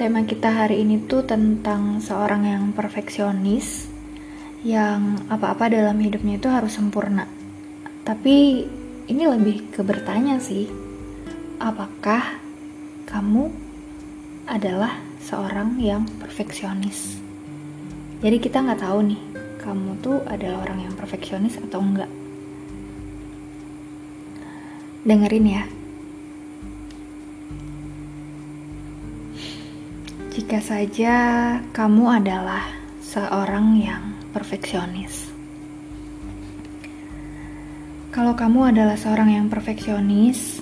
tema kita hari ini tuh tentang seorang yang perfeksionis yang apa-apa dalam hidupnya itu harus sempurna. Tapi ini lebih ke bertanya sih, apakah kamu adalah seorang yang perfeksionis? Jadi kita nggak tahu nih, kamu tuh adalah orang yang perfeksionis atau enggak. Dengerin ya. Jika saja kamu adalah seorang yang perfeksionis. Kalau kamu adalah seorang yang perfeksionis,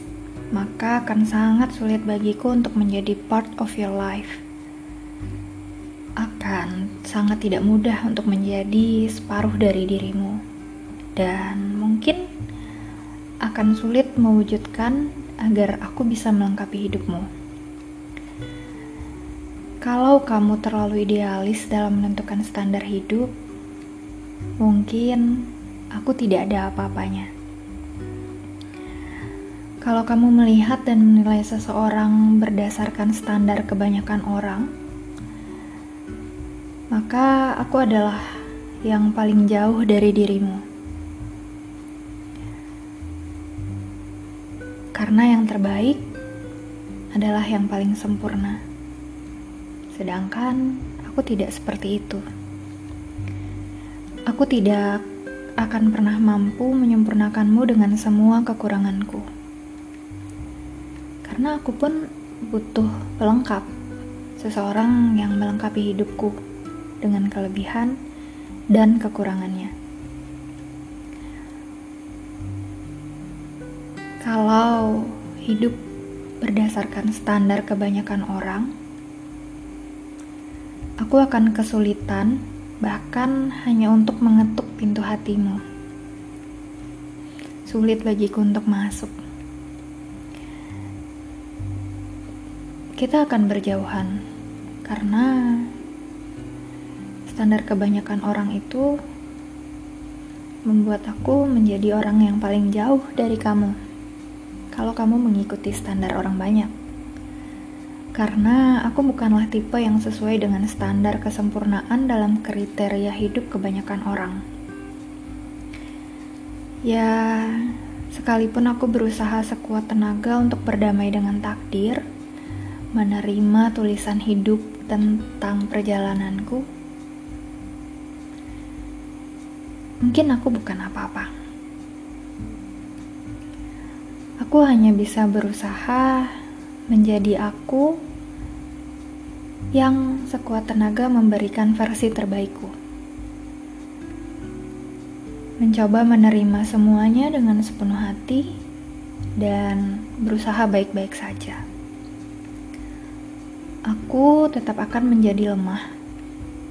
maka akan sangat sulit bagiku untuk menjadi part of your life. Akan sangat tidak mudah untuk menjadi separuh dari dirimu, dan mungkin akan sulit mewujudkan agar aku bisa melengkapi hidupmu. Kalau kamu terlalu idealis dalam menentukan standar hidup, mungkin aku tidak ada apa-apanya. Kalau kamu melihat dan menilai seseorang berdasarkan standar kebanyakan orang, maka aku adalah yang paling jauh dari dirimu. Karena yang terbaik adalah yang paling sempurna. Sedangkan aku tidak seperti itu. Aku tidak akan pernah mampu menyempurnakanmu dengan semua kekuranganku. Karena aku pun butuh pelengkap, seseorang yang melengkapi hidupku dengan kelebihan dan kekurangannya. Kalau hidup berdasarkan standar kebanyakan orang, aku akan kesulitan bahkan hanya untuk mengetuk pintu hatimu. Sulit bagiku untuk masuk. Kita akan berjauhan karena standar kebanyakan orang itu membuat aku menjadi orang yang paling jauh dari kamu. Kalau kamu mengikuti standar orang banyak karena aku bukanlah tipe yang sesuai dengan standar kesempurnaan dalam kriteria hidup kebanyakan orang. Ya, sekalipun aku berusaha sekuat tenaga untuk berdamai dengan takdir, menerima tulisan hidup tentang perjalananku, mungkin aku bukan apa-apa. Aku hanya bisa berusaha menjadi aku yang sekuat tenaga memberikan versi terbaikku. Mencoba menerima semuanya dengan sepenuh hati dan berusaha baik-baik saja. Aku tetap akan menjadi lemah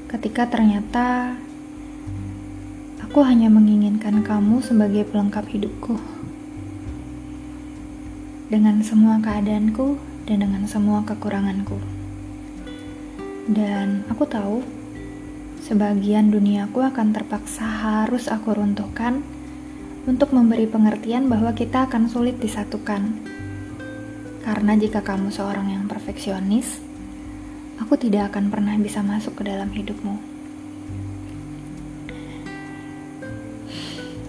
ketika ternyata aku hanya menginginkan kamu sebagai pelengkap hidupku. Dengan semua keadaanku dan dengan semua kekuranganku. Dan aku tahu, sebagian duniaku akan terpaksa harus aku runtuhkan untuk memberi pengertian bahwa kita akan sulit disatukan. Karena jika kamu seorang yang perfeksionis, aku tidak akan pernah bisa masuk ke dalam hidupmu.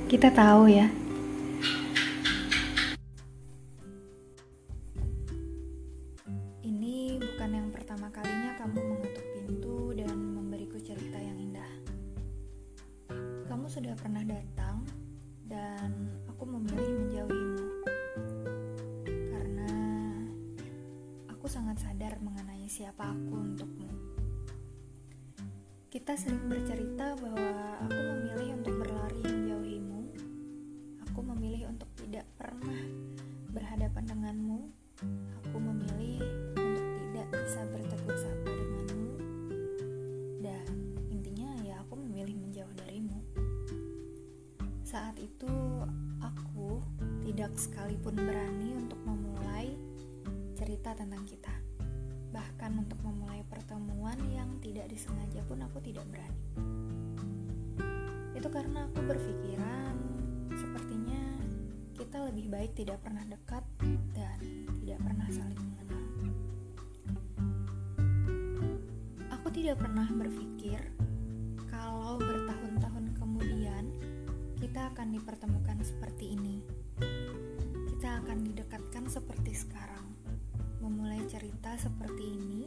Kita tahu ya, sudah pernah datang dan aku memilih menjauhimu karena aku sangat sadar mengenai siapa aku untukmu. Kita sering bercerita bahwa aku memilih untuk berlari menjauhimu. Aku memilih untuk tidak pernah berhadapan denganmu. Aku sekalipun berani untuk memulai cerita tentang kita. Bahkan untuk memulai pertemuan yang tidak disengaja pun aku tidak berani. Itu karena aku berpikiran sepertinya kita lebih baik tidak pernah dekat dan tidak pernah saling mengenal. tidak pernah berpikir kalau bertahun-tahun kemudian kita akan dipertemukan seperti ini. Kita akan didekatkan seperti sekarang. Memulai cerita seperti ini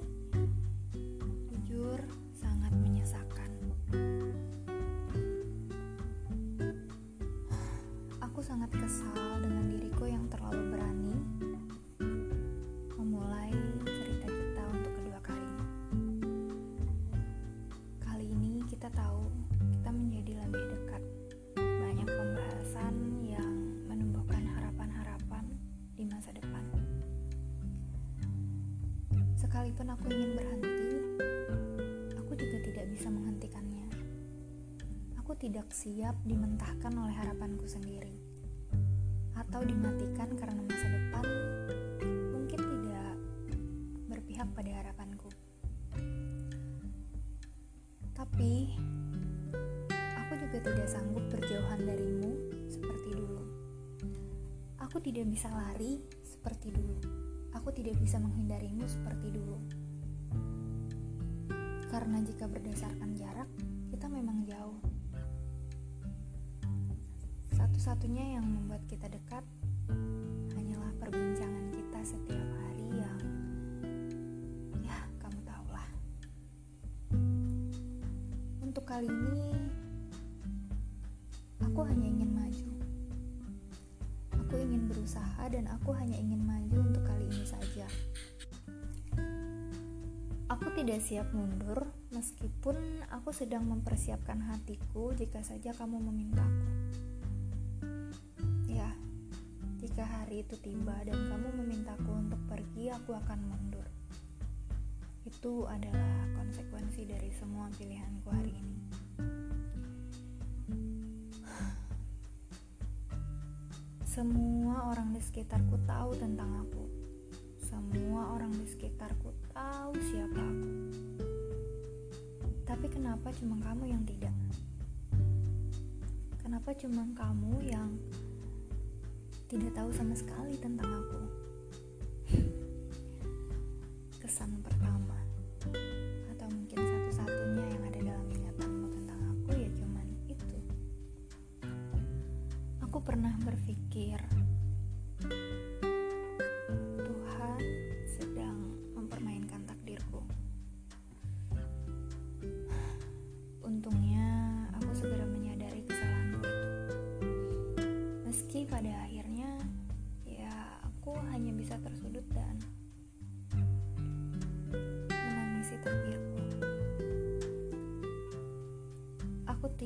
Sekalipun aku ingin berhenti, aku juga tidak bisa menghentikannya. Aku tidak siap dimentahkan oleh harapanku sendiri atau dimatikan karena masa depan mungkin tidak berpihak pada harapanku. Tapi aku juga tidak sanggup berjauhan darimu seperti dulu. Aku tidak bisa lari seperti dulu. Aku tidak bisa menghindarimu seperti dulu. Karena jika berdasarkan jarak, kita memang jauh. Satu-satunya yang membuat kita dekat hanyalah perbincangan kita setiap hari yang ya kamu tahulah. Untuk kali ini aku hanya ingin maju. Aku ingin berusaha dan aku hanya ingin maju tidak siap mundur meskipun aku sedang mempersiapkan hatiku jika saja kamu memintaku. Ya, jika hari itu tiba dan kamu memintaku untuk pergi, aku akan mundur. Itu adalah konsekuensi dari semua pilihanku hari ini. Semua orang di sekitarku tahu tentang aku. Semua orang di sekitarku tahu siapa aku. Tapi kenapa cuma kamu yang tidak? Kenapa cuma kamu yang tidak tahu sama sekali tentang aku? Kesan pertama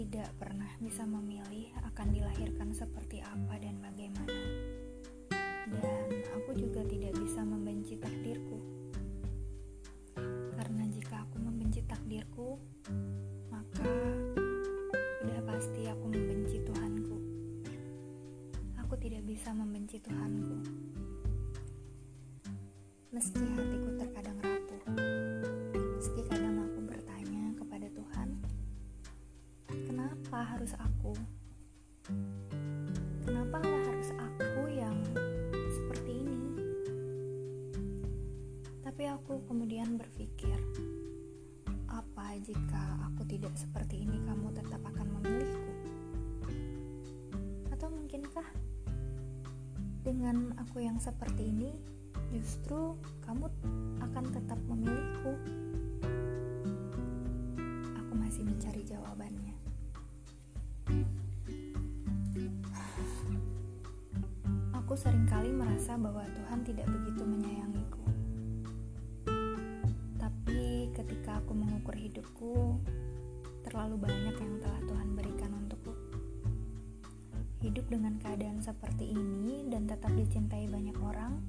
tidak pernah bisa memilih akan dilahirkan seperti apa dan bagaimana. Kenapa harus aku yang seperti ini? Tapi aku kemudian berpikir, apa jika aku tidak seperti ini kamu tetap akan memilihku? Atau mungkinkah dengan aku yang seperti ini justru kamu akan tetap memilihku? Aku masih mencari jawabannya. Seringkali merasa bahwa Tuhan tidak begitu menyayangiku. Tapi ketika aku mengukur hidupku, terlalu banyak yang telah Tuhan berikan untukku. Hidup dengan keadaan seperti ini dan tetap dicintai banyak orang,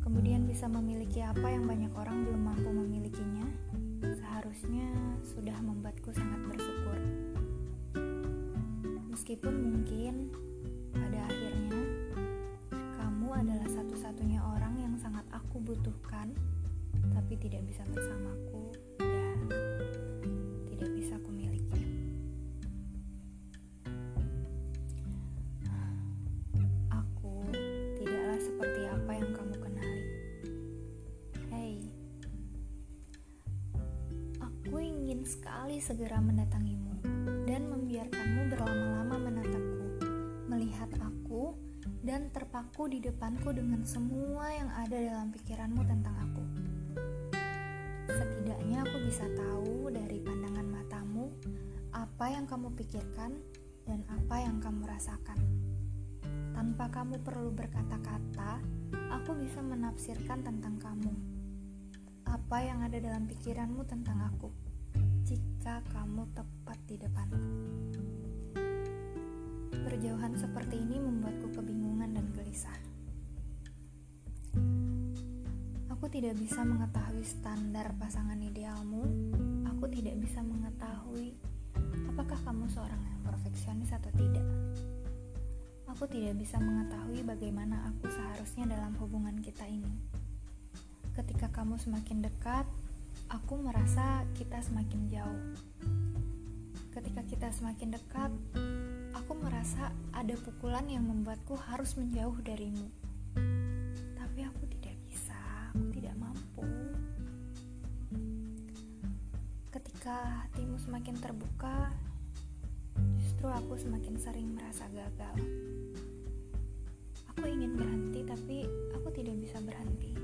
kemudian bisa memiliki apa yang banyak orang belum mampu memilikinya, seharusnya sudah membuatku sangat bersyukur. Meskipun mungkin pada adalah satu-satunya orang yang sangat aku butuhkan, tapi tidak bisa bersamaku dan tidak bisa kumiliki. Aku tidaklah seperti apa yang kamu kenali. Hei, aku beralih segera mendatangimu terpaku di depanku dengan semua yang ada dalam pikiranmu tentang aku. Setidaknya aku bisa tahu dari pandangan matamu apa yang kamu pikirkan dan apa yang kamu rasakan. Tanpa kamu perlu berkata-kata, aku bisa menafsirkan tentang kamu. Apa yang ada dalam pikiranmu tentang aku jika kamu tepat di depanku. Perjauhan seperti ini membuatku kebingungan gelisah. Aku tidak bisa mengetahui standar pasangan idealmu. Aku tidak bisa mengetahui apakah kamu seorang yang perfeksionis atau tidak. Aku tidak bisa mengetahui bagaimana aku seharusnya dalam hubungan kita ini. Ketika kamu semakin dekat, aku merasa kita semakin jauh. Ketika kita semakin dekat, aku merasa ada pukulan yang membuatku harus menjauh darimu. Tapi aku tidak bisa, aku tidak mampu. Ketika hatimu semakin terbuka, justru aku semakin sering merasa gagal. Aku ingin berhenti, tapi aku tidak bisa berhenti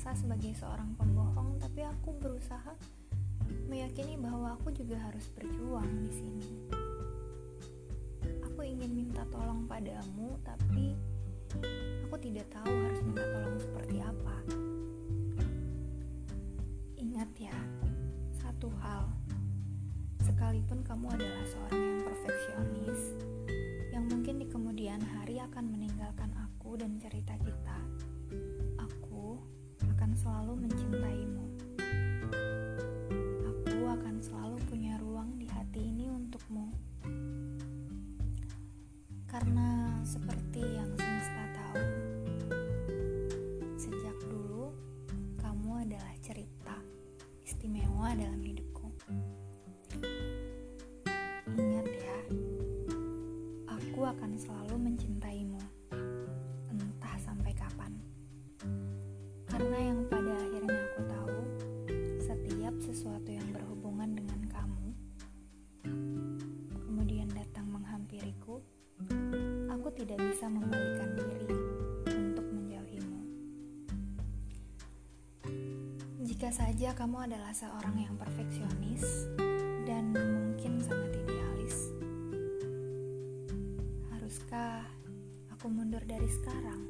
merasa sebagai seorang pembohong, tapi aku berusaha meyakini bahwa aku juga harus berjuang di sini. Ingin minta tolong padamu, tapi aku tidak tahu harus minta tolong seperti apa. Ingat ya, satu hal, sekalipun kamu adalah Saja kamu adalah seorang yang perfeksionis dan mungkin sangat idealis, haruskah aku mundur dari sekarang?